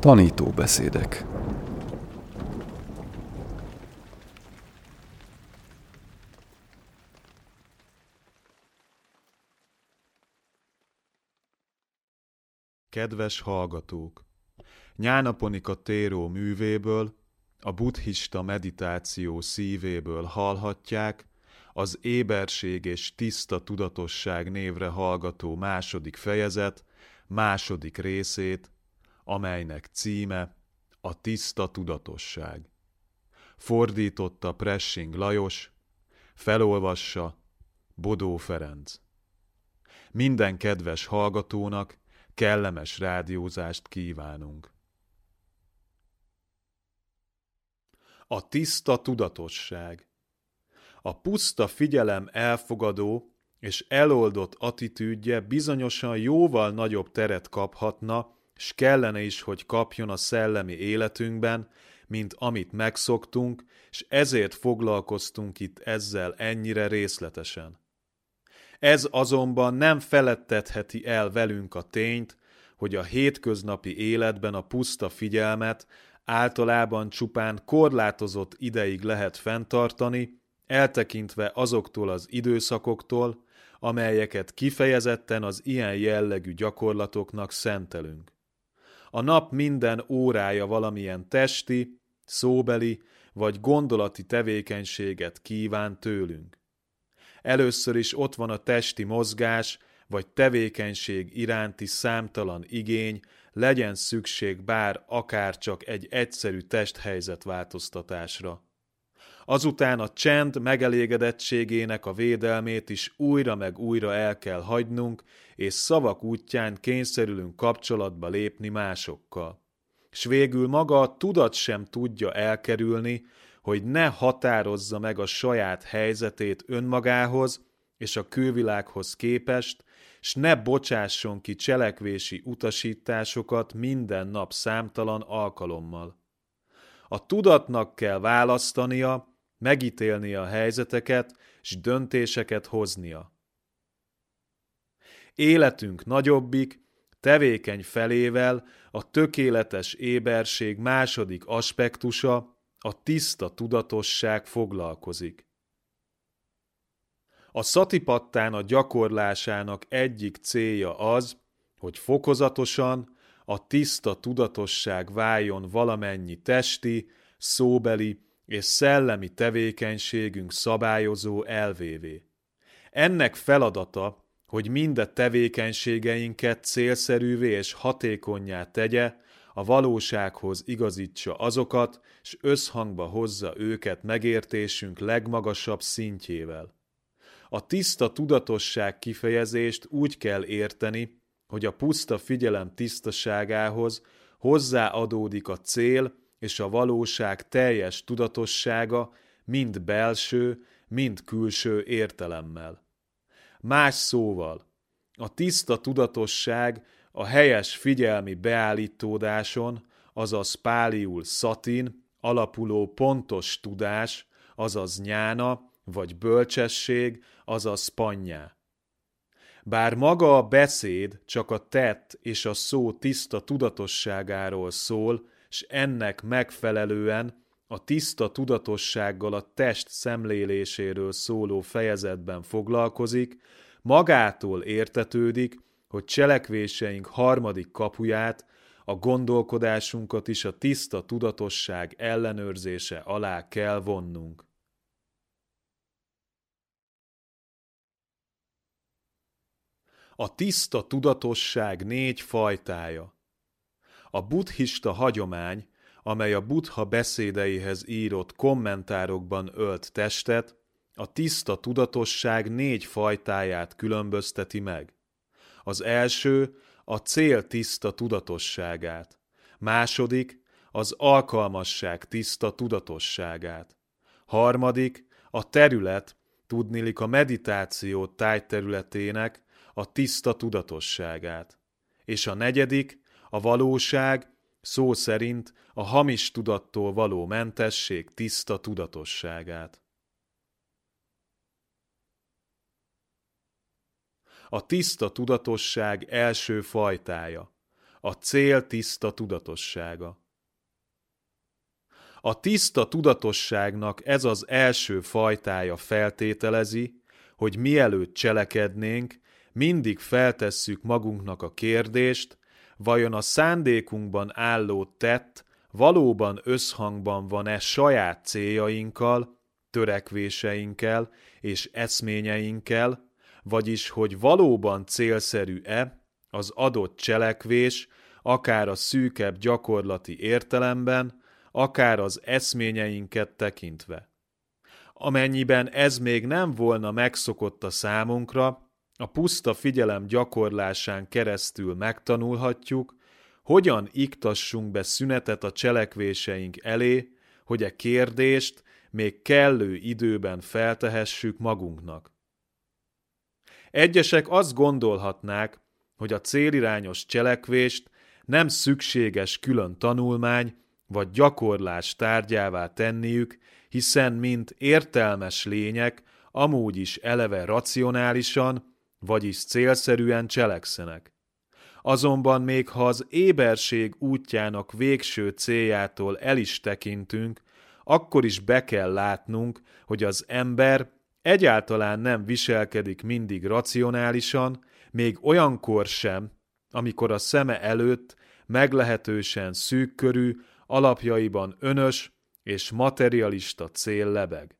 Tanítóbeszédek Kedves hallgatók! Nyánaponika Téró művéből, a buddhista meditáció szívéből hallhatják az éberség és tiszta tudatosság névre hallgató második fejezet második részét, amelynek címe a tiszta tudatosság. Fordította Pressing Lajos, felolvassa Bodó Ferenc. Minden kedves hallgatónak kellemes rádiózást kívánunk. A tiszta tudatosság. A puszta figyelem elfogadó és eloldott attitűdje bizonyosan jóval nagyobb teret kaphatna, s kellene is, hogy kapjon a szellemi életünkben, mint amit megszoktunk, és ezért foglalkoztunk itt ezzel ennyire részletesen. Ez azonban nem felettetheti el velünk a tényt, hogy a hétköznapi életben a puszta figyelmet általában csupán korlátozott ideig lehet fenntartani, eltekintve azoktól az időszakoktól, amelyeket kifejezetten az ilyen jellegű gyakorlatoknak szentelünk. A nap minden órája valamilyen testi, szóbeli vagy gondolati tevékenységet kíván tőlünk. Először is ott van a testi mozgás vagy tevékenység iránti számtalan igény, legyen szükség bár akár csak egy egyszerű testhelyzet változtatásra. Azután a csend megelégedettségének a védelmét is újra meg újra el kell hagynunk, és szavak útján kényszerülünk kapcsolatba lépni másokkal. S végül maga a tudat sem tudja elkerülni, hogy ne határozza meg a saját helyzetét önmagához és a külvilághoz képest, s ne bocsásson ki cselekvési utasításokat minden nap számtalan alkalommal. A tudatnak kell választania, megítélnie a helyzeteket, s döntéseket hoznia. Életünk nagyobbik, tevékeny felével a tökéletes éberség második aspektusa, a tiszta tudatosság foglalkozik. A a gyakorlásának egyik célja az, hogy fokozatosan a tiszta tudatosság váljon valamennyi testi, szóbeli és szellemi tevékenységünk szabályozó elvévé. Ennek feladata, hogy mind tevékenységeinket célszerűvé és hatékonyá tegye, a valósághoz igazítsa azokat, s összhangba hozza őket megértésünk legmagasabb szintjével. A tiszta tudatosság kifejezést úgy kell érteni, hogy a puszta figyelem tisztaságához hozzáadódik a cél és a valóság teljes tudatossága mind belső, mind külső értelemmel. Más szóval, a tiszta tudatosság a helyes figyelmi beállítódáson, azaz páliul szatin, alapuló pontos tudás, azaz nyána, vagy bölcsesség, azaz panyá. Bár maga a beszéd csak a tett és a szó tiszta tudatosságáról szól, s ennek megfelelően a tiszta tudatossággal a test szemléléséről szóló fejezetben foglalkozik, magától értetődik, hogy cselekvéseink harmadik kapuját, a gondolkodásunkat is a tiszta tudatosság ellenőrzése alá kell vonnunk. A tiszta tudatosság négy fajtája. A buddhista hagyomány, amely a buddha beszédeihez írott kommentárokban ölt testet, a tiszta tudatosság négy fajtáját különbözteti meg. Az első a cél tiszta tudatosságát, második az alkalmasság tiszta tudatosságát, harmadik a terület, tudnilik a meditáció tájterületének, a tiszta tudatosságát. És a negyedik, a valóság, szó szerint a hamis tudattól való mentesség tiszta tudatosságát. A tiszta tudatosság első fajtája, a cél tiszta tudatossága. A tiszta tudatosságnak ez az első fajtája feltételezi, hogy mielőtt cselekednénk, mindig feltesszük magunknak a kérdést, vajon a szándékunkban álló tett valóban összhangban van-e saját céljainkkal, törekvéseinkkel és eszményeinkkel, vagyis hogy valóban célszerű-e az adott cselekvés, akár a szűkebb gyakorlati értelemben, akár az eszményeinket tekintve. Amennyiben ez még nem volna megszokott a számunkra, a puszta figyelem gyakorlásán keresztül megtanulhatjuk, hogyan iktassunk be szünetet a cselekvéseink elé, hogy a kérdést még kellő időben feltehessük magunknak. Egyesek azt gondolhatnák, hogy a célirányos cselekvést nem szükséges külön tanulmány vagy gyakorlás tárgyává tenniük, hiszen mint értelmes lények amúgy is eleve racionálisan, vagyis célszerűen cselekszenek. Azonban még ha az éberség útjának végső céljától el is tekintünk, akkor is be kell látnunk, hogy az ember egyáltalán nem viselkedik mindig racionálisan, még olyankor sem, amikor a szeme előtt meglehetősen szűkkörű, alapjaiban önös és materialista cél lebeg.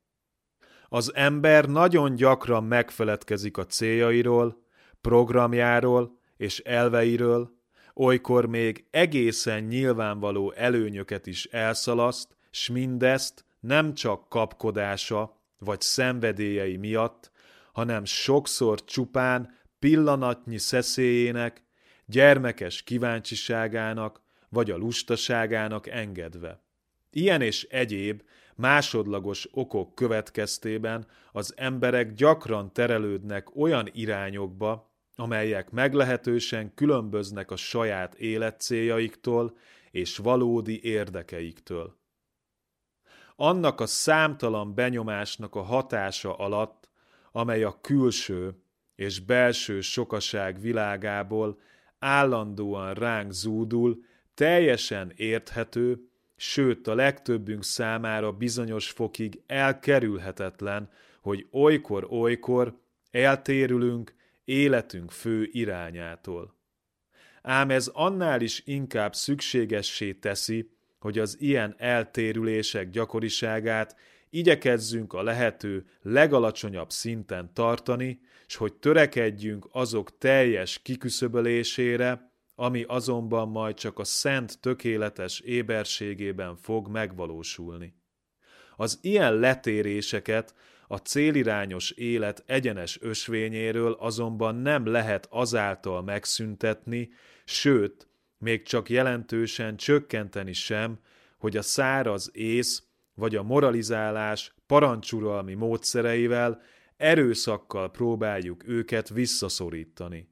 Az ember nagyon gyakran megfeledkezik a céljairól, programjáról és elveiről, olykor még egészen nyilvánvaló előnyöket is elszalaszt, s mindezt nem csak kapkodása vagy szenvedélyei miatt, hanem sokszor csupán pillanatnyi szeszélyének, gyermekes kíváncsiságának vagy a lustaságának engedve. Ilyen és egyéb másodlagos okok következtében az emberek gyakran terelődnek olyan irányokba, amelyek meglehetősen különböznek a saját életcéljaiktól és valódi érdekeiktől. Annak a számtalan benyomásnak a hatása alatt, amely a külső és belső sokaság világából állandóan ránk zúdul, teljesen érthető, sőt a legtöbbünk számára bizonyos fokig elkerülhetetlen, hogy olykor-olykor eltérülünk életünk fő irányától. Ám ez annál is inkább szükségessé teszi, hogy az ilyen eltérülések gyakoriságát igyekezzünk a lehető legalacsonyabb szinten tartani, s hogy törekedjünk azok teljes kiküszöbölésére, ami azonban majd csak a szent tökéletes éberségében fog megvalósulni. Az ilyen letéréseket a célirányos élet egyenes ösvényéről azonban nem lehet azáltal megszüntetni, sőt, még csak jelentősen csökkenteni sem, hogy a száraz ész vagy a moralizálás parancsuralmi módszereivel erőszakkal próbáljuk őket visszaszorítani.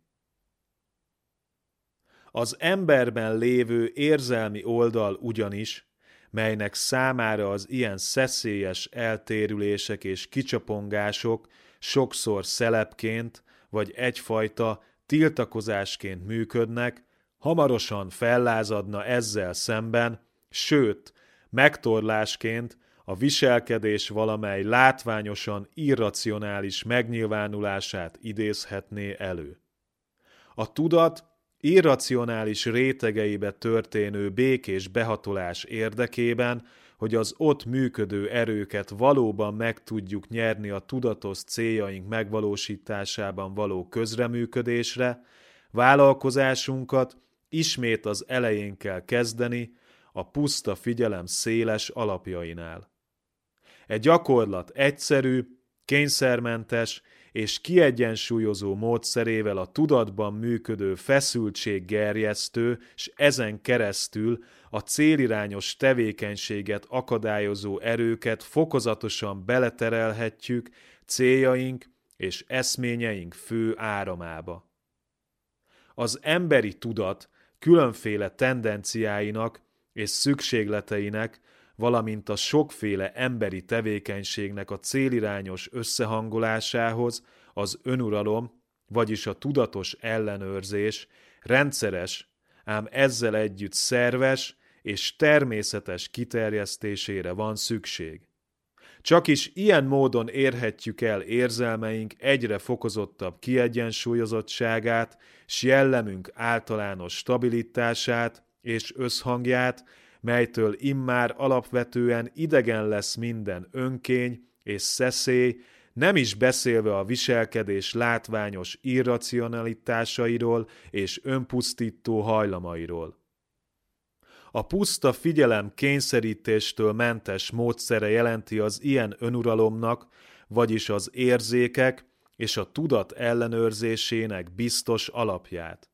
Az emberben lévő érzelmi oldal ugyanis, melynek számára az ilyen szeszélyes eltérülések és kicsapongások sokszor szelepként vagy egyfajta tiltakozásként működnek, hamarosan fellázadna ezzel szemben, sőt, megtorlásként a viselkedés valamely látványosan irracionális megnyilvánulását idézhetné elő. A tudat irracionális rétegeibe történő békés behatolás érdekében, hogy az ott működő erőket valóban meg tudjuk nyerni a tudatos céljaink megvalósításában való közreműködésre, vállalkozásunkat ismét az elején kell kezdeni, a puszta figyelem széles alapjainál. Egy gyakorlat egyszerű, kényszermentes és kiegyensúlyozó módszerével a tudatban működő feszültség gerjesztő, s ezen keresztül a célirányos tevékenységet akadályozó erőket fokozatosan beleterelhetjük céljaink és eszményeink fő áramába. Az emberi tudat különféle tendenciáinak és szükségleteinek valamint a sokféle emberi tevékenységnek a célirányos összehangolásához az önuralom, vagyis a tudatos ellenőrzés rendszeres, ám ezzel együtt szerves és természetes kiterjesztésére van szükség. Csak is ilyen módon érhetjük el érzelmeink egyre fokozottabb kiegyensúlyozottságát, s jellemünk általános stabilitását és összhangját, melytől immár alapvetően idegen lesz minden önkény és szeszély, nem is beszélve a viselkedés látványos irracionalitásairól és önpusztító hajlamairól. A puszta figyelem kényszerítéstől mentes módszere jelenti az ilyen önuralomnak, vagyis az érzékek és a tudat ellenőrzésének biztos alapját.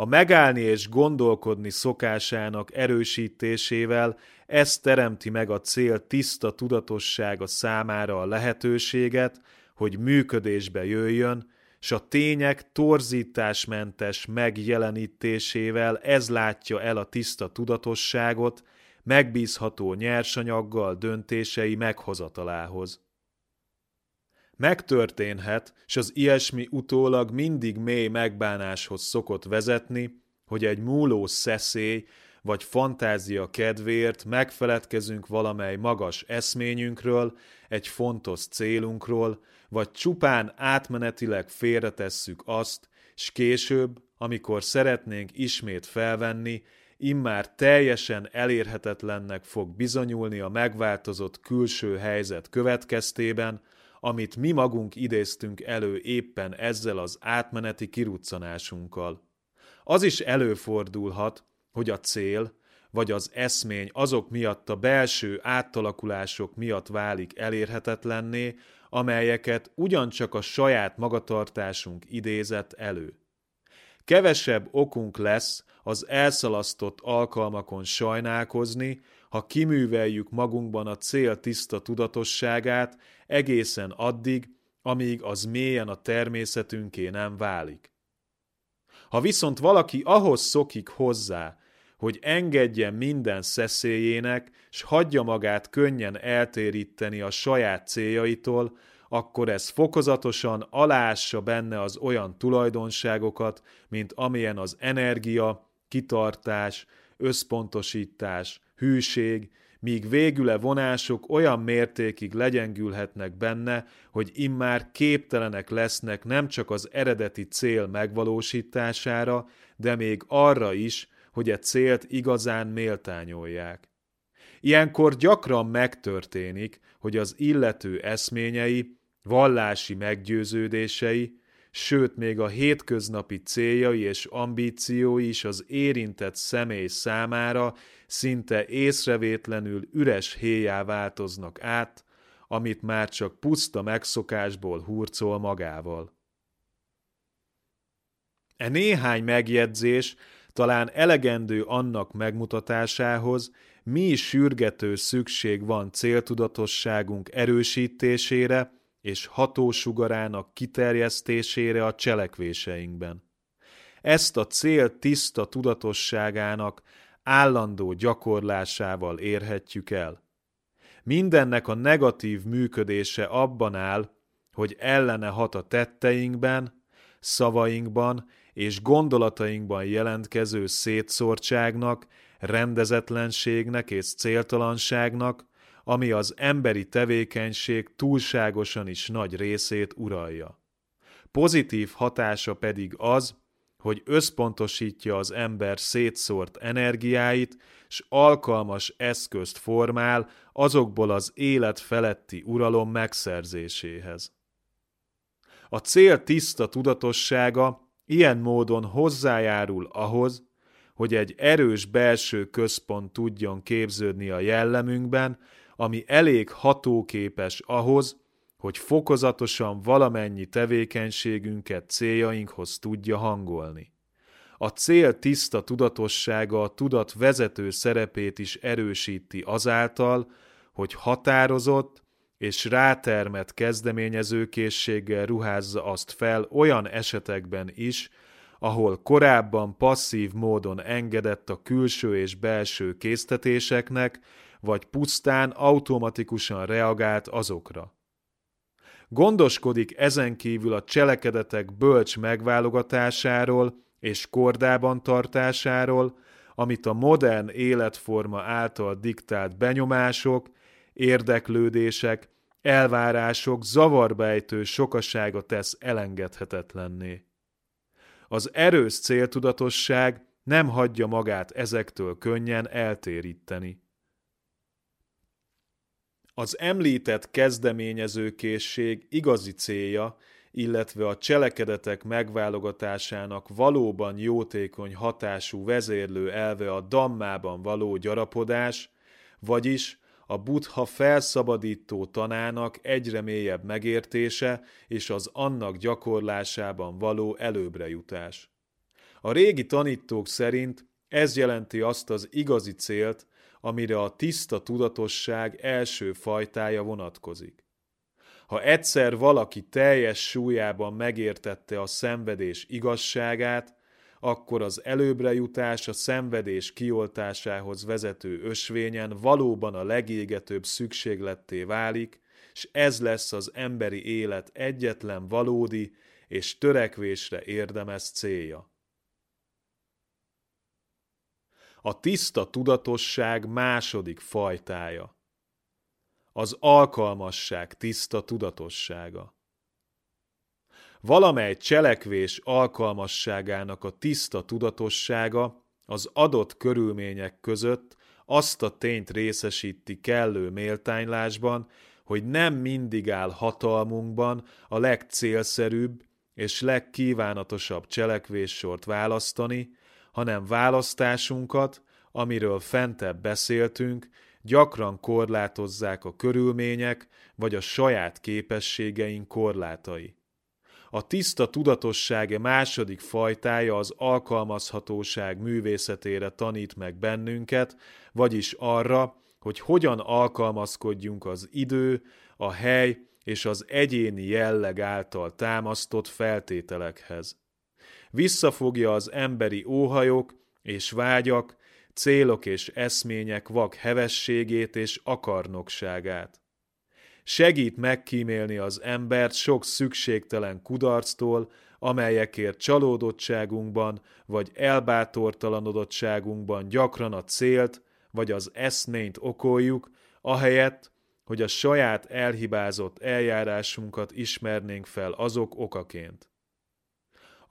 A megállni és gondolkodni szokásának erősítésével ez teremti meg a cél tiszta tudatossága számára a lehetőséget, hogy működésbe jöjjön, s a tények torzításmentes megjelenítésével ez látja el a tiszta tudatosságot, megbízható nyersanyaggal döntései meghozatalához. Megtörténhet, s az ilyesmi utólag mindig mély megbánáshoz szokott vezetni, hogy egy múló szeszély vagy fantázia kedvéért megfeledkezünk valamely magas eszményünkről, egy fontos célunkról, vagy csupán átmenetileg félretesszük azt, s később, amikor szeretnénk ismét felvenni, immár teljesen elérhetetlennek fog bizonyulni a megváltozott külső helyzet következtében, amit mi magunk idéztünk elő éppen ezzel az átmeneti kiruccanásunkkal. Az is előfordulhat, hogy a cél vagy az eszmény azok miatt a belső átalakulások miatt válik elérhetetlenné, amelyeket ugyancsak a saját magatartásunk idézett elő. Kevesebb okunk lesz az elszalasztott alkalmakon sajnálkozni, ha kiműveljük magunkban a cél tiszta tudatosságát egészen addig, amíg az mélyen a természetünké nem válik. Ha viszont valaki ahhoz szokik hozzá, hogy engedjen minden szeszélyének, s hagyja magát könnyen eltéríteni a saját céljaitól, akkor ez fokozatosan alássa benne az olyan tulajdonságokat, mint amilyen az energia, kitartás, összpontosítás, hűség, míg végüle vonások olyan mértékig legyengülhetnek benne, hogy immár képtelenek lesznek nem csak az eredeti cél megvalósítására, de még arra is, hogy e célt igazán méltányolják. Ilyenkor gyakran megtörténik, hogy az illető eszményei, vallási meggyőződései, sőt még a hétköznapi céljai és ambíciói is az érintett személy számára szinte észrevétlenül üres héjá változnak át, amit már csak puszta megszokásból hurcol magával. E néhány megjegyzés talán elegendő annak megmutatásához, mi sürgető szükség van céltudatosságunk erősítésére és hatósugarának kiterjesztésére a cselekvéseinkben. Ezt a cél tiszta tudatosságának állandó gyakorlásával érhetjük el. Mindennek a negatív működése abban áll, hogy ellene hat a tetteinkben, szavainkban és gondolatainkban jelentkező szétszórtságnak, rendezetlenségnek és céltalanságnak, ami az emberi tevékenység túlságosan is nagy részét uralja. Pozitív hatása pedig az, hogy összpontosítja az ember szétszórt energiáit, s alkalmas eszközt formál azokból az élet feletti uralom megszerzéséhez. A cél tiszta tudatossága ilyen módon hozzájárul ahhoz, hogy egy erős belső központ tudjon képződni a jellemünkben, ami elég hatóképes ahhoz, hogy fokozatosan valamennyi tevékenységünket céljainkhoz tudja hangolni. A cél tiszta tudatossága a tudat vezető szerepét is erősíti azáltal, hogy határozott és rátermett kezdeményezőkészséggel ruházza azt fel olyan esetekben is, ahol korábban passzív módon engedett a külső és belső késztetéseknek, vagy pusztán automatikusan reagált azokra. Gondoskodik ezen kívül a cselekedetek bölcs megválogatásáról és kordában tartásáról, amit a modern életforma által diktált benyomások, érdeklődések, elvárások zavarbejtő sokasága tesz elengedhetetlenné. Az erős céltudatosság nem hagyja magát ezektől könnyen eltéríteni. Az említett kezdeményezőkészség igazi célja, illetve a cselekedetek megválogatásának valóban jótékony hatású vezérlő elve a dammában való gyarapodás, vagyis a buddha felszabadító tanának egyre mélyebb megértése és az annak gyakorlásában való előbbre jutás. A régi tanítók szerint ez jelenti azt az igazi célt, amire a tiszta tudatosság első fajtája vonatkozik. Ha egyszer valaki teljes súlyában megértette a szenvedés igazságát, akkor az előbbre jutás a szenvedés kioltásához vezető ösvényen valóban a legégetőbb szükségletté válik, és ez lesz az emberi élet egyetlen valódi és törekvésre érdemes célja. A tiszta tudatosság második fajtája. Az alkalmasság tiszta tudatossága. Valamely cselekvés alkalmasságának a tiszta tudatossága az adott körülmények között azt a tényt részesíti kellő méltánylásban, hogy nem mindig áll hatalmunkban a legcélszerűbb és legkívánatosabb cselekvéssort választani, hanem választásunkat, amiről fentebb beszéltünk, gyakran korlátozzák a körülmények vagy a saját képességeink korlátai. A tiszta tudatosságe második fajtája az alkalmazhatóság művészetére tanít meg bennünket, vagyis arra, hogy hogyan alkalmazkodjunk az idő, a hely és az egyéni jelleg által támasztott feltételekhez. Visszafogja az emberi óhajok és vágyak, célok és eszmények vak hevességét és akarnokságát. Segít megkímélni az embert sok szükségtelen kudarctól, amelyekért csalódottságunkban vagy elbátortalanodottságunkban gyakran a célt vagy az eszményt okoljuk, ahelyett, hogy a saját elhibázott eljárásunkat ismernénk fel azok okaként.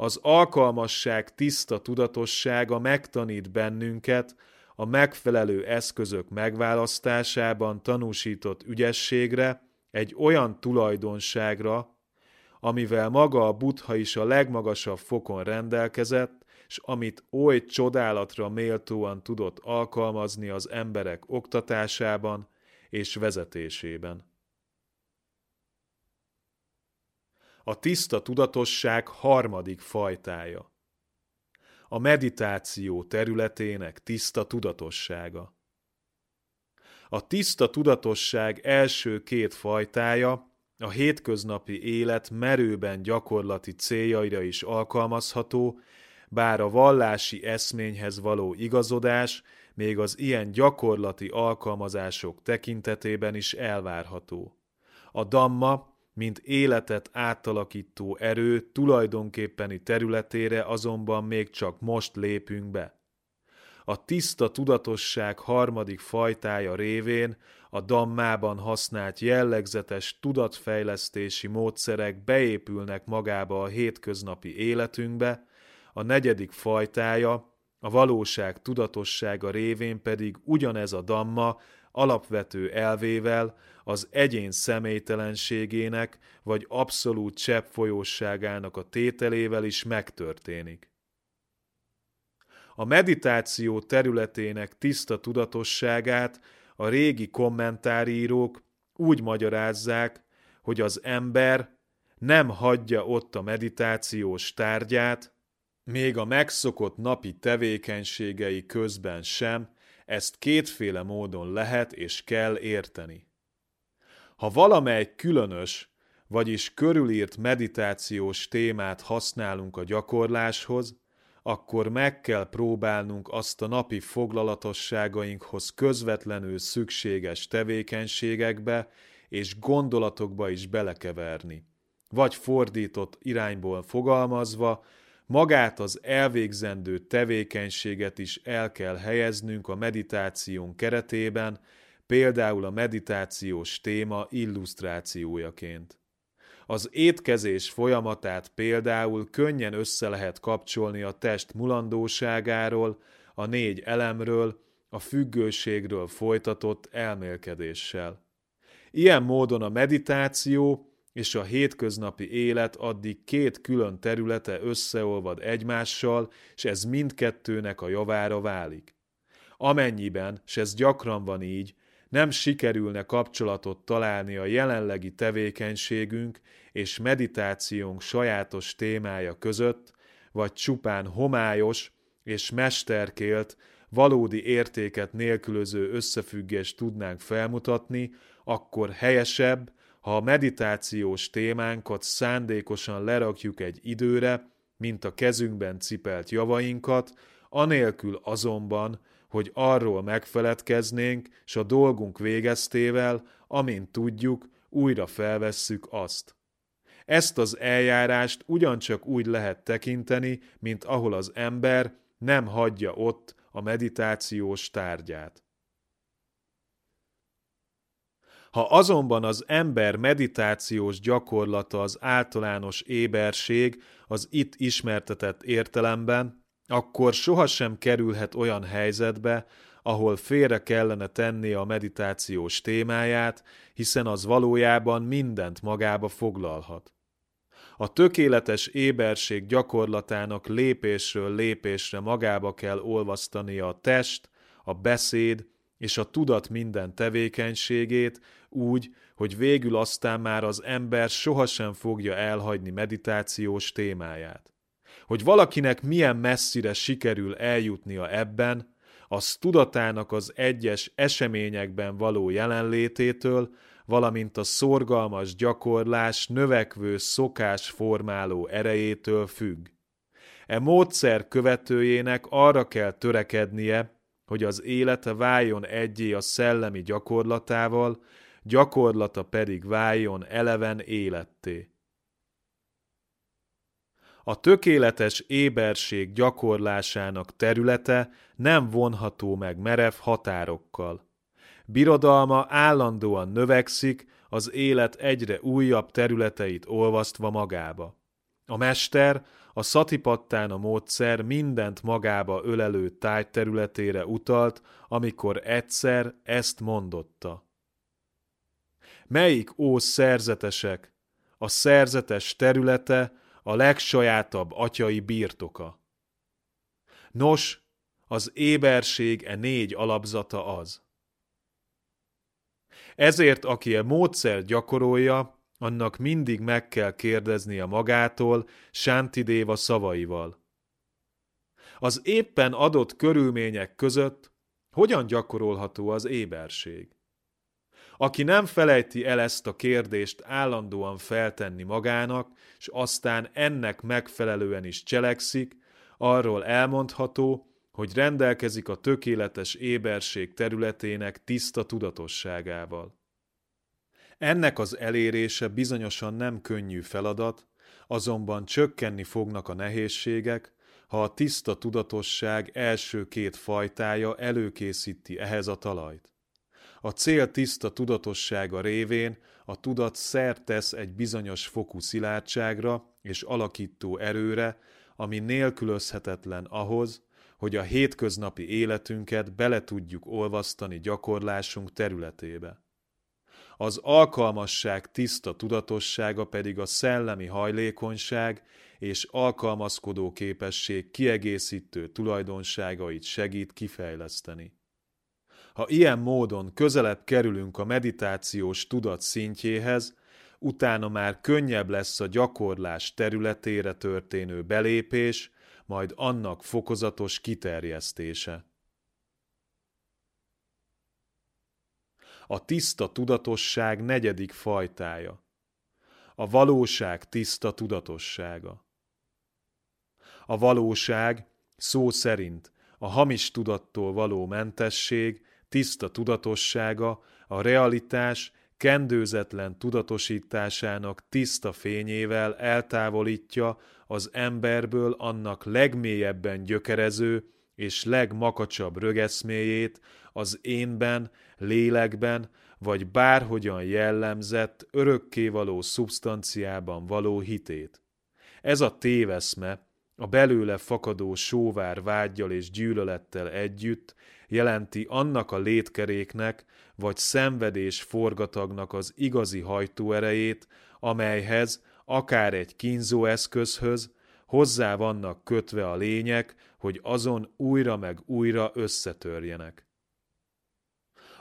Az alkalmasság tiszta tudatossága megtanít bennünket a megfelelő eszközök megválasztásában tanúsított ügyességre, egy olyan tulajdonságra, amivel maga a buddha is a legmagasabb fokon rendelkezett, és amit oly csodálatra méltóan tudott alkalmazni az emberek oktatásában és vezetésében. A tiszta tudatosság harmadik fajtája. A meditáció területének tiszta tudatossága. A tiszta tudatosság első két fajtája a hétköznapi élet merőben gyakorlati céljaira is alkalmazható, bár a vallási eszményhez való igazodás még az ilyen gyakorlati alkalmazások tekintetében is elvárható. A damma mint életet átalakító erő tulajdonképpeni területére azonban még csak most lépünk be. A tiszta tudatosság harmadik fajtája révén a dammában használt jellegzetes tudatfejlesztési módszerek beépülnek magába a hétköznapi életünkbe, a negyedik fajtája, a valóság tudatossága révén pedig ugyanez a damma alapvető elvével, az egyén személytelenségének vagy abszolút cseppfolyóságának a tételével is megtörténik. A meditáció területének tiszta tudatosságát a régi kommentárírók úgy magyarázzák, hogy az ember nem hagyja ott a meditációs tárgyát, még a megszokott napi tevékenységei közben sem, ezt kétféle módon lehet és kell érteni. Ha valamely különös, vagyis körülírt meditációs témát használunk a gyakorláshoz, akkor meg kell próbálnunk azt a napi foglalatosságainkhoz közvetlenül szükséges tevékenységekbe és gondolatokba is belekeverni, vagy fordított irányból fogalmazva, magát az elvégzendő tevékenységet is el kell helyeznünk a meditáción keretében, például a meditációs téma illusztrációjaként. Az étkezés folyamatát például könnyen össze lehet kapcsolni a test mulandóságáról, a négy elemről, a függőségről folytatott elmélkedéssel. Ilyen módon a meditáció és a hétköznapi élet addig két külön területe összeolvad egymással, és ez mindkettőnek a javára válik. Amennyiben, s ez gyakran van így, nem sikerülne kapcsolatot találni a jelenlegi tevékenységünk és meditációnk sajátos témája között, vagy csupán homályos és mesterkélt, valódi értéket nélkülöző összefüggést tudnánk felmutatni, akkor helyesebb, ha a meditációs témánkat szándékosan lerakjuk egy időre, mint a kezünkben cipelt javainkat, anélkül azonban, hogy arról megfeledkeznénk, s a dolgunk végeztével, amint tudjuk, újra felvesszük azt. Ezt az eljárást ugyancsak úgy lehet tekinteni, mint ahol az ember nem hagyja ott a meditációs tárgyát. Ha azonban az ember meditációs gyakorlata az általános éberség az itt ismertetett értelemben, akkor sohasem kerülhet olyan helyzetbe, ahol félre kellene tennie a meditációs témáját, hiszen az valójában mindent magába foglalhat. A tökéletes éberség gyakorlatának lépésről lépésre magába kell olvasztania a test, a beszéd és a tudat minden tevékenységét, úgy, hogy végül aztán már az ember sohasem fogja elhagyni meditációs témáját. Hogy valakinek milyen messzire sikerül eljutnia ebben, az tudatának az egyes eseményekben való jelenlététől, valamint a szorgalmas gyakorlás növekvő szokás formáló erejétől függ. E módszer követőjének arra kell törekednie, hogy az élete váljon egyé a szellemi gyakorlatával, gyakorlata pedig váljon eleven életté. A tökéletes éberség gyakorlásának területe nem vonható meg merev határokkal. Birodalma állandóan növekszik, az élet egyre újabb területeit olvasztva magába. A mester, a szatipattána módszer mindent magába ölelő tájterületére utalt, amikor egyszer ezt mondotta. Melyik ó szerzetesek, a szerzetes területe a legsajátabb atyai birtoka? Nos, az éberség e négy alapzata az. Ezért, aki a módszer gyakorolja, annak mindig meg kell kérdeznie magától Sántidéva szavaival. Az éppen adott körülmények között hogyan gyakorolható az éberség? Aki nem felejti el ezt a kérdést állandóan feltenni magának, és aztán ennek megfelelően is cselekszik, arról elmondható, hogy rendelkezik a tökéletes éberség területének tiszta tudatosságával. Ennek az elérése bizonyosan nem könnyű feladat, azonban csökkenni fognak a nehézségek, ha a tiszta tudatosság első két fajtája előkészíti ehhez a talajt. A cél tiszta tudatossága révén a tudat szert tesz egy bizonyos fokú szilárdságra és alakító erőre, ami nélkülözhetetlen ahhoz, hogy a hétköznapi életünket bele tudjuk olvasztani gyakorlásunk területébe. Az alkalmasság tiszta tudatossága pedig a szellemi hajlékonyság és alkalmazkodó képesség kiegészítő tulajdonságait segít kifejleszteni. Ha ilyen módon közelebb kerülünk a meditációs tudat szintjéhez, utána már könnyebb lesz a gyakorlás területére történő belépés, majd annak fokozatos kiterjesztése. A tiszta tudatosság negyedik fajtája. A valóság tiszta tudatossága. A valóság szó szerint a hamis tudattól való mentesség, tiszta tudatossága, a realitás kendőzetlen tudatosításának tiszta fényével eltávolítja az emberből annak legmélyebben gyökerező és legmakacsabb rögeszméjét az énben, lélekben, vagy bárhogyan jellemzett, örökkévaló szubstanciában való hitét. Ez a téveszme, a belőle fakadó sóvár vágyjal és gyűlölettel együtt jelenti annak a létkeréknek vagy szenvedés forgatagnak az igazi hajtóerejét, amelyhez, akár egy kínzó eszközhöz, hozzá vannak kötve a lények, hogy azon újra meg újra összetörjenek.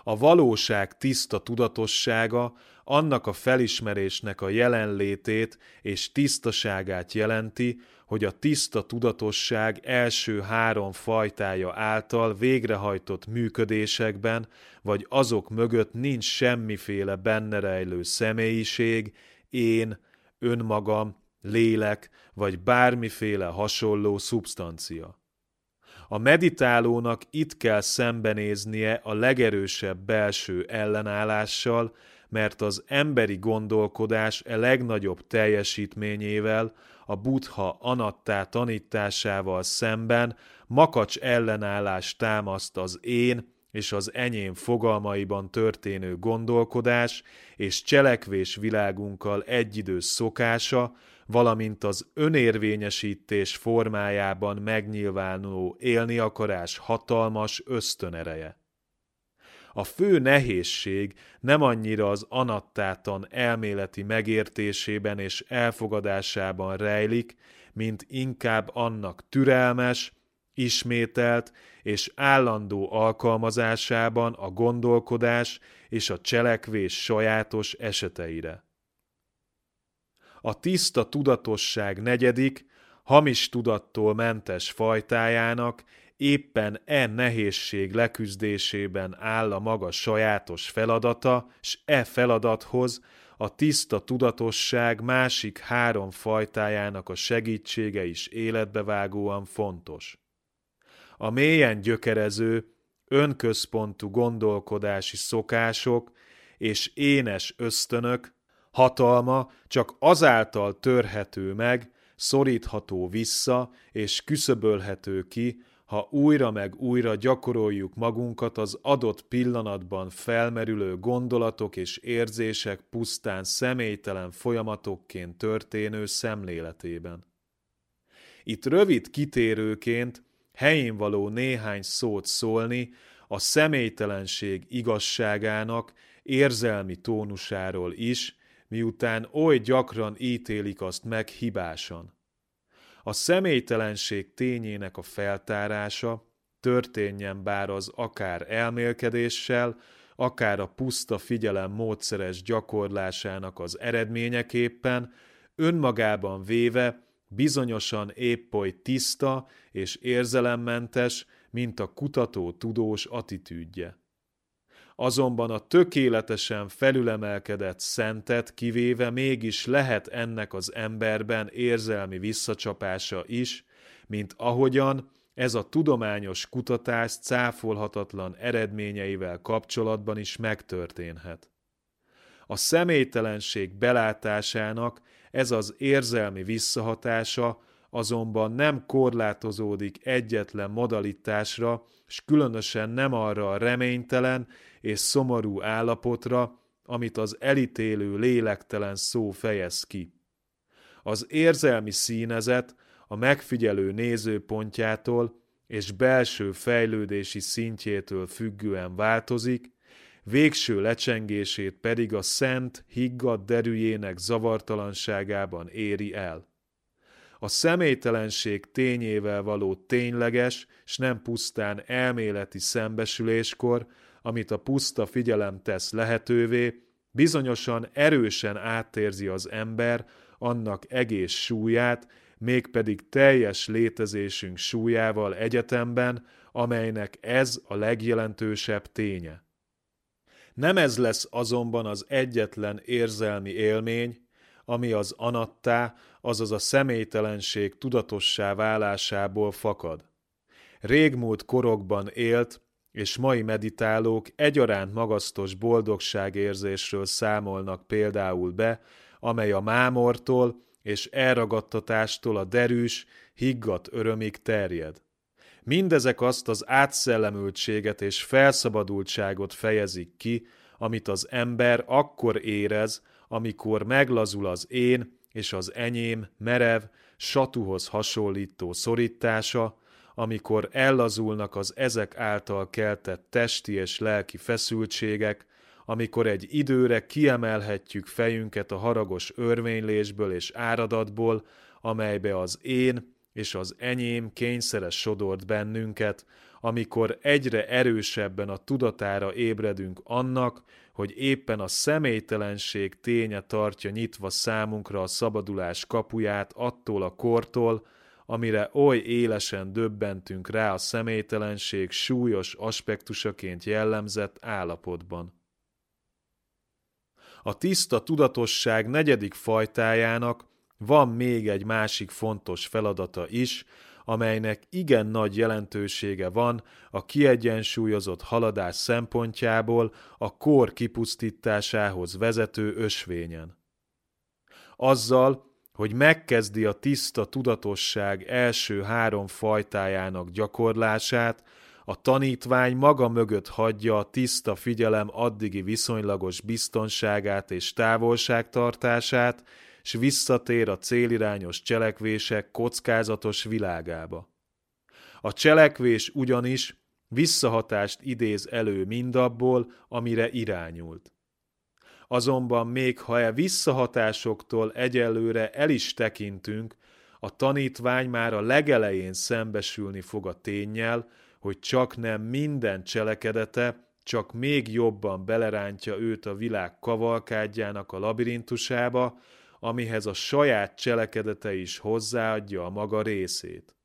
A valóság tiszta tudatossága annak a felismerésnek a jelenlétét és tisztaságát jelenti, hogy a tiszta tudatosság első három fajtája által végrehajtott működésekben, vagy azok mögött nincs semmiféle benne rejlő személyiség, én, önmagam, lélek, vagy bármiféle hasonló szubstancia. A meditálónak itt kell szembenéznie a legerősebb belső ellenállással, mert az emberi gondolkodás e legnagyobb teljesítményével, a buddha anattá tanításával szemben makacs ellenállás támaszt az én és az enyém fogalmaiban történő gondolkodás és cselekvés világunkkal egyidős szokása, valamint az önérvényesítés formájában megnyilvánuló élni akarás hatalmas ösztönereje. A fő nehézség nem annyira az anattátan elméleti megértésében és elfogadásában rejlik, mint inkább annak türelmes, ismételt és állandó alkalmazásában a gondolkodás és a cselekvés sajátos eseteire. A tiszta tudatosság negyedik, hamis tudattól mentes fajtájának éppen e nehézség leküzdésében áll a maga sajátos feladata, s e feladathoz a tiszta tudatosság másik három fajtájának a segítsége is életbevágóan fontos. A mélyen gyökerező, önközpontú gondolkodási szokások és énes ösztönök hatalma csak azáltal törhető meg, szorítható vissza és küszöbölhető ki, ha újra meg újra gyakoroljuk magunkat az adott pillanatban felmerülő gondolatok és érzések pusztán személytelen folyamatokként történő szemléletében. Itt rövid kitérőként helyén való néhány szót szólni a személytelenség igazságának érzelmi tónusáról is, miután oly gyakran ítélik azt meg hibásan. A személytelenség tényének a feltárása történjen bár az akár elmélkedéssel, akár a puszta figyelem módszeres gyakorlásának az eredményeképpen, önmagában véve bizonyosan épp oly tiszta és érzelemmentes, mint a kutató tudós attitűdje azonban a tökéletesen felülemelkedett szentet kivéve mégis lehet ennek az emberben érzelmi visszacsapása is, mint ahogyan ez a tudományos kutatás cáfolhatatlan eredményeivel kapcsolatban is megtörténhet. A személytelenség belátásának ez az érzelmi visszahatása azonban nem korlátozódik egyetlen modalitásra, és különösen nem arra a reménytelen és szomorú állapotra, amit az elítélő lélektelen szó fejez ki. Az érzelmi színezet a megfigyelő nézőpontjától és belső fejlődési szintjétől függően változik, végső lecsengését pedig a szent, higgadt derűjének zavartalanságában éri el a személytelenség tényével való tényleges, s nem pusztán elméleti szembesüléskor, amit a puszta figyelem tesz lehetővé, bizonyosan erősen átérzi az ember annak egész súlyát, mégpedig teljes létezésünk súlyával egyetemben, amelynek ez a legjelentősebb ténye. Nem ez lesz azonban az egyetlen érzelmi élmény, ami az anattá, azaz a személytelenség tudatossá válásából fakad. Régmúlt korokban élt, és mai meditálók egyaránt magasztos boldogságérzésről számolnak például be, amely a mámortól és elragadtatástól a derűs, higgadt örömig terjed. Mindezek azt az átszellemültséget és felszabadultságot fejezik ki, amit az ember akkor érez, amikor meglazul az én és az enyém merev, satuhoz hasonlító szorítása, amikor ellazulnak az ezek által keltett testi és lelki feszültségek, amikor egy időre kiemelhetjük fejünket a haragos örvénylésből és áradatból, amelybe az én és az enyém kényszeres sodort bennünket, amikor egyre erősebben a tudatára ébredünk annak, hogy éppen a személytelenség ténye tartja nyitva számunkra a szabadulás kapuját attól a kortól, amire oly élesen döbbentünk rá a személytelenség súlyos aspektusaként jellemzett állapotban. A tiszta tudatosság negyedik fajtájának van még egy másik fontos feladata is, amelynek igen nagy jelentősége van a kiegyensúlyozott haladás szempontjából a kor kipusztításához vezető ösvényen. Azzal, hogy megkezdi a tiszta tudatosság első három fajtájának gyakorlását, a tanítvány maga mögött hagyja a tiszta figyelem addigi viszonylagos biztonságát és távolságtartását, s visszatér a célirányos cselekvések kockázatos világába. A cselekvés ugyanis visszahatást idéz elő mindabból, amire irányult. Azonban még ha e visszahatásoktól egyelőre el is tekintünk, a tanítvány már a legelején szembesülni fog a tényjel, hogy csak nem minden cselekedete csak még jobban belerántja őt a világ kavalkádjának a labirintusába, amihez a saját cselekedete is hozzáadja a maga részét.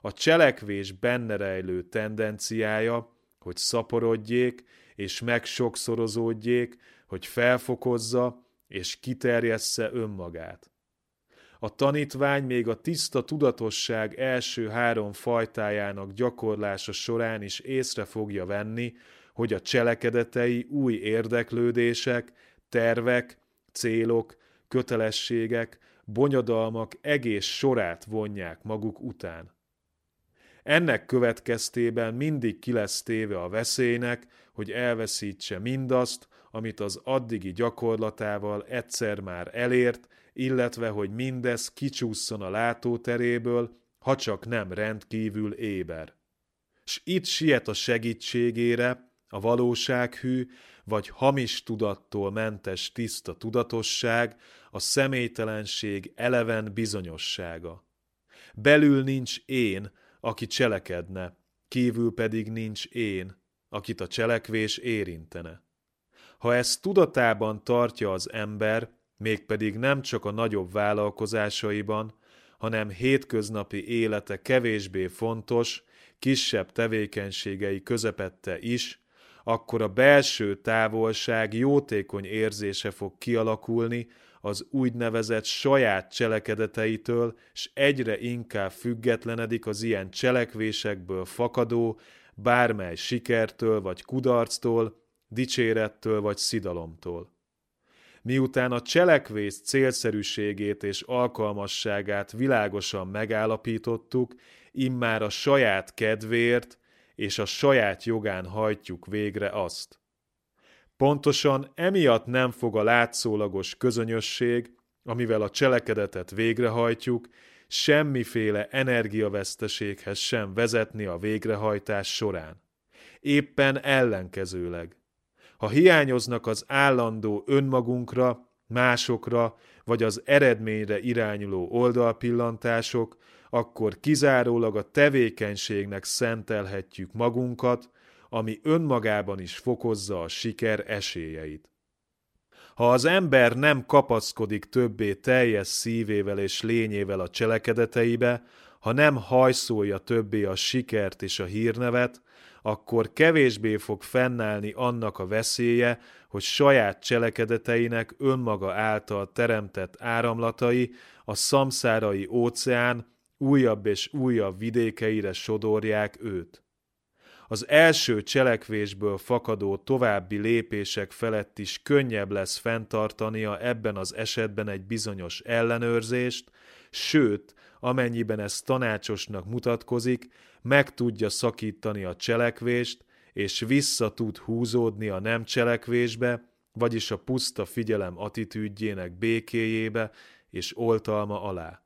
A cselekvés benne rejlő tendenciája, hogy szaporodjék és megsokszorozódjék, hogy felfokozza és kiterjessze önmagát. A tanítvány még a tiszta tudatosság első három fajtájának gyakorlása során is észre fogja venni, hogy a cselekedetei új érdeklődések, tervek, célok, kötelességek, bonyodalmak egész sorát vonják maguk után. Ennek következtében mindig ki lesz téve a veszélynek, hogy elveszítse mindazt, amit az addigi gyakorlatával egyszer már elért, illetve hogy mindez kicsúszson a látóteréből, ha csak nem rendkívül éber. S itt siet a segítségére a valósághű, vagy hamis tudattól mentes tiszta tudatosság, a személytelenség eleven bizonyossága. Belül nincs én, aki cselekedne, kívül pedig nincs én, akit a cselekvés érintene. Ha ezt tudatában tartja az ember, mégpedig nem csak a nagyobb vállalkozásaiban, hanem hétköznapi élete kevésbé fontos, kisebb tevékenységei közepette is, akkor a belső távolság jótékony érzése fog kialakulni az úgynevezett saját cselekedeteitől, s egyre inkább függetlenedik az ilyen cselekvésekből fakadó, bármely sikertől vagy kudarctól, dicsérettől vagy szidalomtól. Miután a cselekvés célszerűségét és alkalmasságát világosan megállapítottuk, immár a saját kedvéért és a saját jogán hajtjuk végre azt. Pontosan emiatt nem fog a látszólagos közönösség, amivel a cselekedetet végrehajtjuk, semmiféle energiaveszteséghez sem vezetni a végrehajtás során. Éppen ellenkezőleg. Ha hiányoznak az állandó önmagunkra, másokra vagy az eredményre irányuló oldalpillantások, akkor kizárólag a tevékenységnek szentelhetjük magunkat, ami önmagában is fokozza a siker esélyeit. Ha az ember nem kapaszkodik többé teljes szívével és lényével a cselekedeteibe, ha nem hajszolja többé a sikert és a hírnevet, akkor kevésbé fog fennállni annak a veszélye, hogy saját cselekedeteinek önmaga által teremtett áramlatai a szamszárai óceán újabb és újabb vidékeire sodorják őt. az első cselekvésből fakadó további lépések felett is könnyebb lesz fenntartania ebben az esetben egy bizonyos ellenőrzést, sőt, amennyiben ez tanácsosnak mutatkozik, meg tudja szakítani a cselekvést, és vissza tud húzódni a nem cselekvésbe, vagyis a puszta figyelem attitűdjének békéjébe és oltalma alá.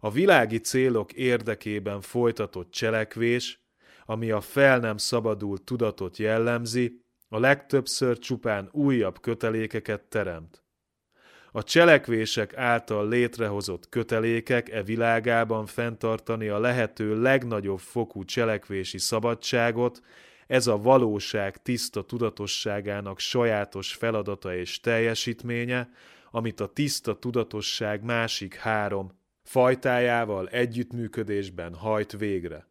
A világi célok érdekében folytatott cselekvés, ami a fel nem szabadult tudatot jellemzi, a legtöbbször csupán újabb kötelékeket teremt. A cselekvések által létrehozott kötelékek e világában fenntartani a lehető legnagyobb fokú cselekvési szabadságot, ez a valóság tiszta tudatosságának sajátos feladata és teljesítménye, amit a tiszta tudatosság másik három fajtájával együttműködésben hajt végre.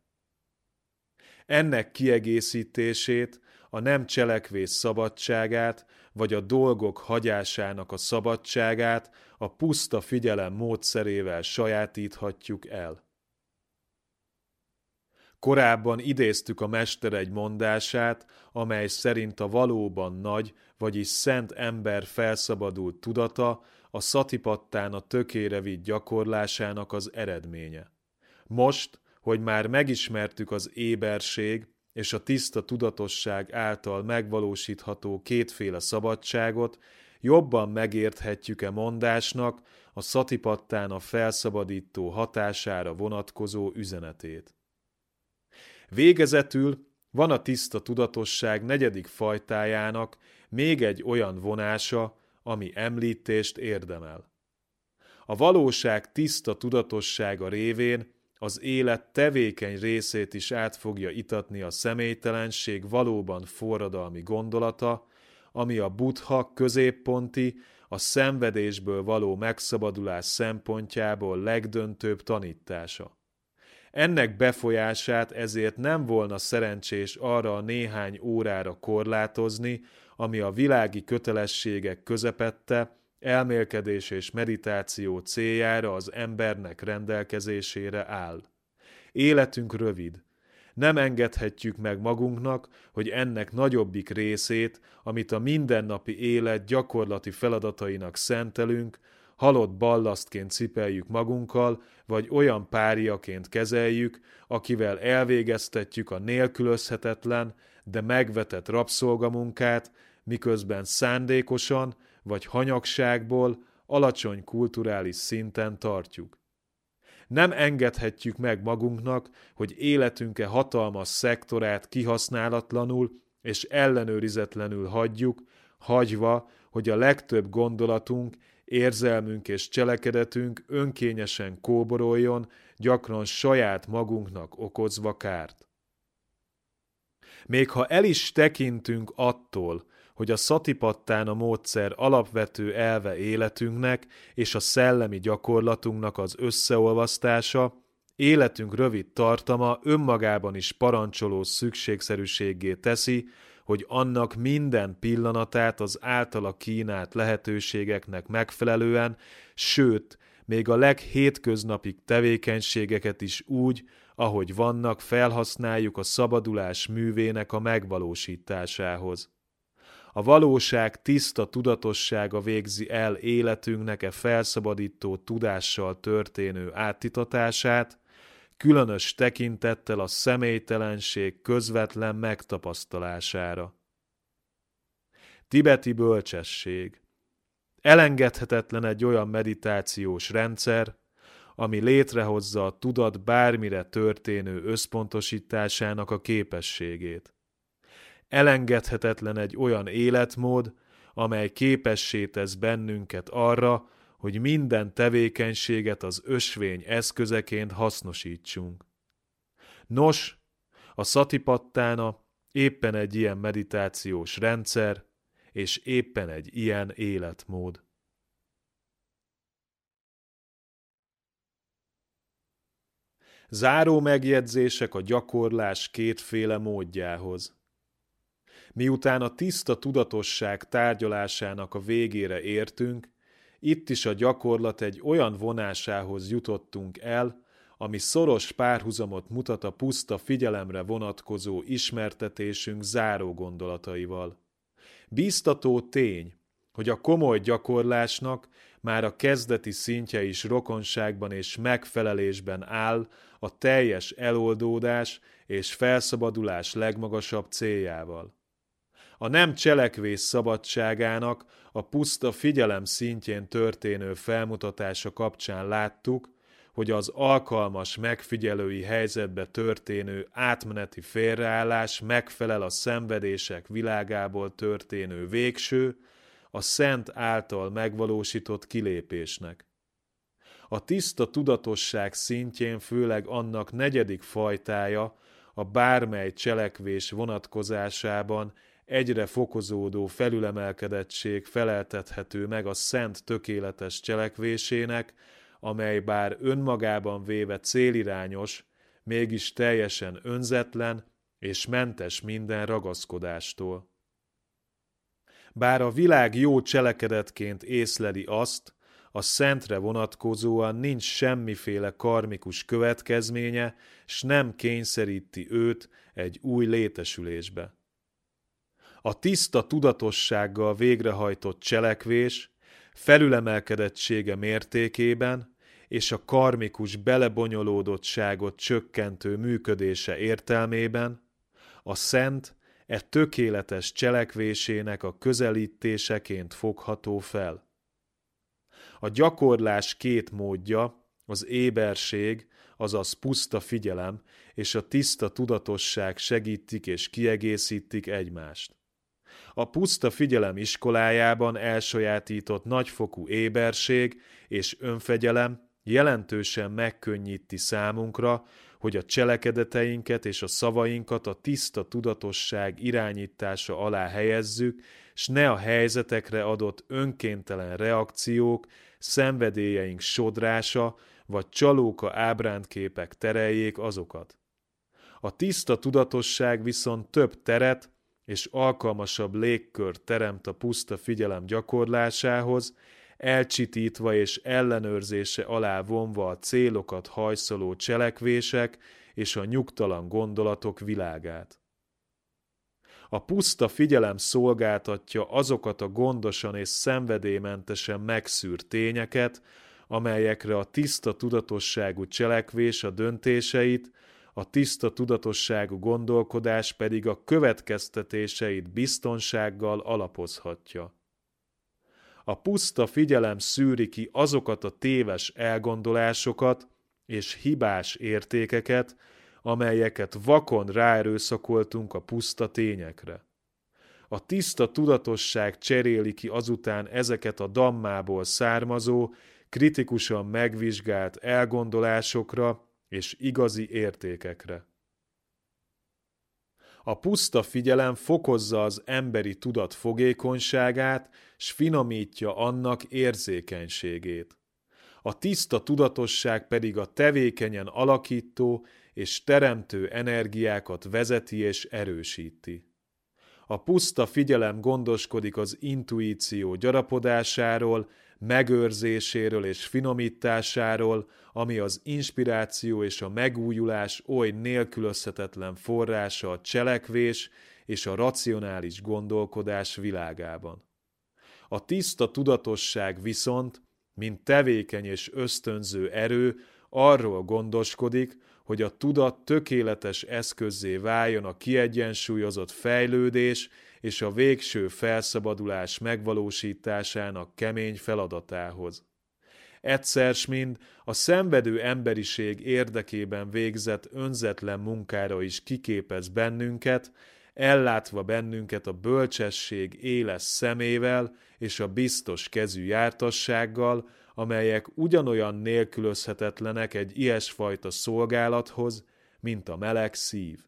Ennek kiegészítését, a nem cselekvés szabadságát, vagy a dolgok hagyásának a szabadságát a puszta figyelem módszerével sajátíthatjuk el. Korábban idéztük a mester egy mondását, amely szerint a valóban nagy, vagyis szent ember felszabadult tudata a szatipattán a tökére vitt gyakorlásának az eredménye. Most, hogy már megismertük az éberség és a tiszta tudatosság által megvalósítható kétféle szabadságot, jobban megérthetjük-e mondásnak a szatipattán a felszabadító hatására vonatkozó üzenetét. Végezetül van a tiszta tudatosság negyedik fajtájának még egy olyan vonása, ami említést érdemel. A valóság tiszta tudatossága révén az élet tevékeny részét is át fogja itatni a személytelenség valóban forradalmi gondolata, ami a buddha középponti, a szenvedésből való megszabadulás szempontjából legdöntőbb tanítása. Ennek befolyását ezért nem volna szerencsés arra a néhány órára korlátozni, ami a világi kötelességek közepette, elmélkedés és meditáció céljára az embernek rendelkezésére áll. Életünk rövid. Nem engedhetjük meg magunknak, hogy ennek nagyobbik részét, amit a mindennapi élet gyakorlati feladatainak szentelünk, halott ballasztként cipeljük magunkkal, vagy olyan páriaként kezeljük, akivel elvégeztetjük a nélkülözhetetlen, de megvetett rabszolgamunkát, miközben szándékosan vagy hanyagságból alacsony kulturális szinten tartjuk. Nem engedhetjük meg magunknak, hogy életünke hatalmas szektorát kihasználatlanul és ellenőrizetlenül hagyjuk, hagyva, hogy a legtöbb gondolatunk érzelmünk és cselekedetünk önkényesen kóboroljon, gyakran saját magunknak okozva kárt. Még ha el is tekintünk attól, hogy a szatipattán a módszer alapvető elve életünknek és a szellemi gyakorlatunknak az összeolvasztása, életünk rövid tartama önmagában is parancsoló szükségszerűségé teszi, hogy annak minden pillanatát az általa kínált lehetőségeknek megfelelően, sőt, még a leghétköznapig tevékenységeket is úgy, ahogy vannak, felhasználjuk a szabadulás művének a megvalósításához. A valóság tiszta tudatossága végzi el életünknek e felszabadító tudással történő áttitatását, különös tekintettel a személytelenség közvetlen megtapasztalására. Tibeti bölcsesség Elengedhetetlen egy olyan meditációs rendszer, ami létrehozza a tudat bármire történő összpontosításának a képességét. Elengedhetetlen egy olyan életmód, amely képessé tesz bennünket arra, hogy minden tevékenységet az ösvény eszközeként hasznosítsunk. Nos, a szatipattána éppen egy ilyen meditációs rendszer, és éppen egy ilyen életmód. Záró megjegyzések a gyakorlás kétféle módjához. Miután a tiszta tudatosság tárgyalásának a végére értünk, itt is a gyakorlat egy olyan vonásához jutottunk el, ami szoros párhuzamot mutat a puszta figyelemre vonatkozó ismertetésünk záró gondolataival. Bíztató tény, hogy a komoly gyakorlásnak már a kezdeti szintje is rokonságban és megfelelésben áll a teljes eloldódás és felszabadulás legmagasabb céljával. A nem cselekvés szabadságának a puszta figyelem szintjén történő felmutatása kapcsán láttuk, hogy az alkalmas megfigyelői helyzetbe történő átmeneti félreállás megfelel a szenvedések világából történő végső, a szent által megvalósított kilépésnek. A tiszta tudatosság szintjén főleg annak negyedik fajtája, a bármely cselekvés vonatkozásában egyre fokozódó felülemelkedettség feleltethető meg a szent tökéletes cselekvésének, amely bár önmagában véve célirányos, mégis teljesen önzetlen és mentes minden ragaszkodástól. Bár a világ jó cselekedetként észleli azt, a szentre vonatkozóan nincs semmiféle karmikus következménye, s nem kényszeríti őt egy új létesülésbe. A tiszta tudatossággal végrehajtott cselekvés felülemelkedettsége mértékében és a karmikus belebonyolódottságot csökkentő működése értelmében a szent e tökéletes cselekvésének a közelítéseként fogható fel. A gyakorlás két módja, az éberség, azaz puszta figyelem, és a tiszta tudatosság segítik és kiegészítik egymást. A puszta figyelem iskolájában elsajátított nagyfokú éberség és önfegyelem jelentősen megkönnyíti számunkra, hogy a cselekedeteinket és a szavainkat a tiszta tudatosság irányítása alá helyezzük, s ne a helyzetekre adott önkéntelen reakciók, szenvedélyeink sodrása vagy csalóka ábrándképek tereljék azokat. A tiszta tudatosság viszont több teret és alkalmasabb légkört teremt a puszta figyelem gyakorlásához, elcsitítva és ellenőrzése alá vonva a célokat hajszoló cselekvések és a nyugtalan gondolatok világát. A puszta figyelem szolgáltatja azokat a gondosan és szenvedélymentesen megszűrt tényeket, amelyekre a tiszta tudatosságú cselekvés a döntéseit, a tiszta tudatosságú gondolkodás pedig a következtetéseit biztonsággal alapozhatja. A puszta figyelem szűri ki azokat a téves elgondolásokat és hibás értékeket, amelyeket vakon ráerőszakoltunk a puszta tényekre. A tiszta tudatosság cseréli ki azután ezeket a dammából származó, kritikusan megvizsgált elgondolásokra és igazi értékekre. A puszta figyelem fokozza az emberi tudat fogékonyságát, s finomítja annak érzékenységét. A tiszta tudatosság pedig a tevékenyen alakító és teremtő energiákat vezeti és erősíti. A puszta figyelem gondoskodik az intuíció gyarapodásáról, megőrzéséről és finomításáról, ami az inspiráció és a megújulás oly nélkülözhetetlen forrása a cselekvés és a racionális gondolkodás világában. A tiszta tudatosság viszont, mint tevékeny és ösztönző erő, arról gondoskodik, hogy a tudat tökéletes eszközzé váljon a kiegyensúlyozott fejlődés és a végső felszabadulás megvalósításának kemény feladatához. Egyszer mind a szenvedő emberiség érdekében végzett önzetlen munkára is kiképez bennünket, ellátva bennünket a bölcsesség éles szemével és a biztos kezű jártassággal, amelyek ugyanolyan nélkülözhetetlenek egy ilyesfajta szolgálathoz, mint a meleg szív.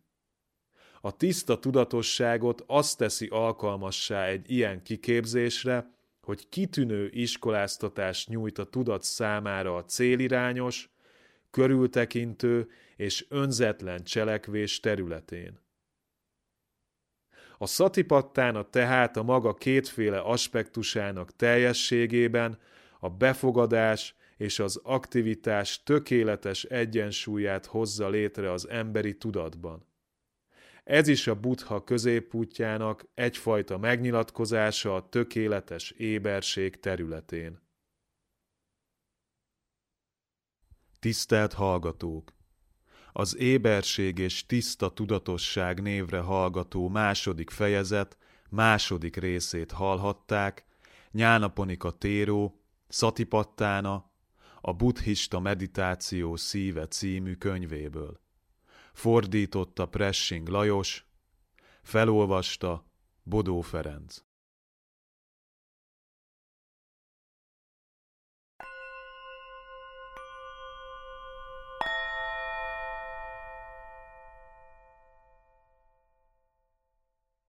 A tiszta tudatosságot azt teszi alkalmassá egy ilyen kiképzésre, hogy kitűnő iskoláztatást nyújt a tudat számára a célirányos, körültekintő és önzetlen cselekvés területén. A szatipattána tehát a maga kétféle aspektusának teljességében a befogadás és az aktivitás tökéletes egyensúlyát hozza létre az emberi tudatban. Ez is a buddha középútjának egyfajta megnyilatkozása a tökéletes éberség területén. Tisztelt hallgatók! Az éberség és tiszta tudatosság névre hallgató második fejezet második részét hallhatták Nyánaponika Téró, Szatipattána, a buddhista meditáció szíve című könyvéből. Fordította Pressing Lajos, felolvasta Bodó Ferenc.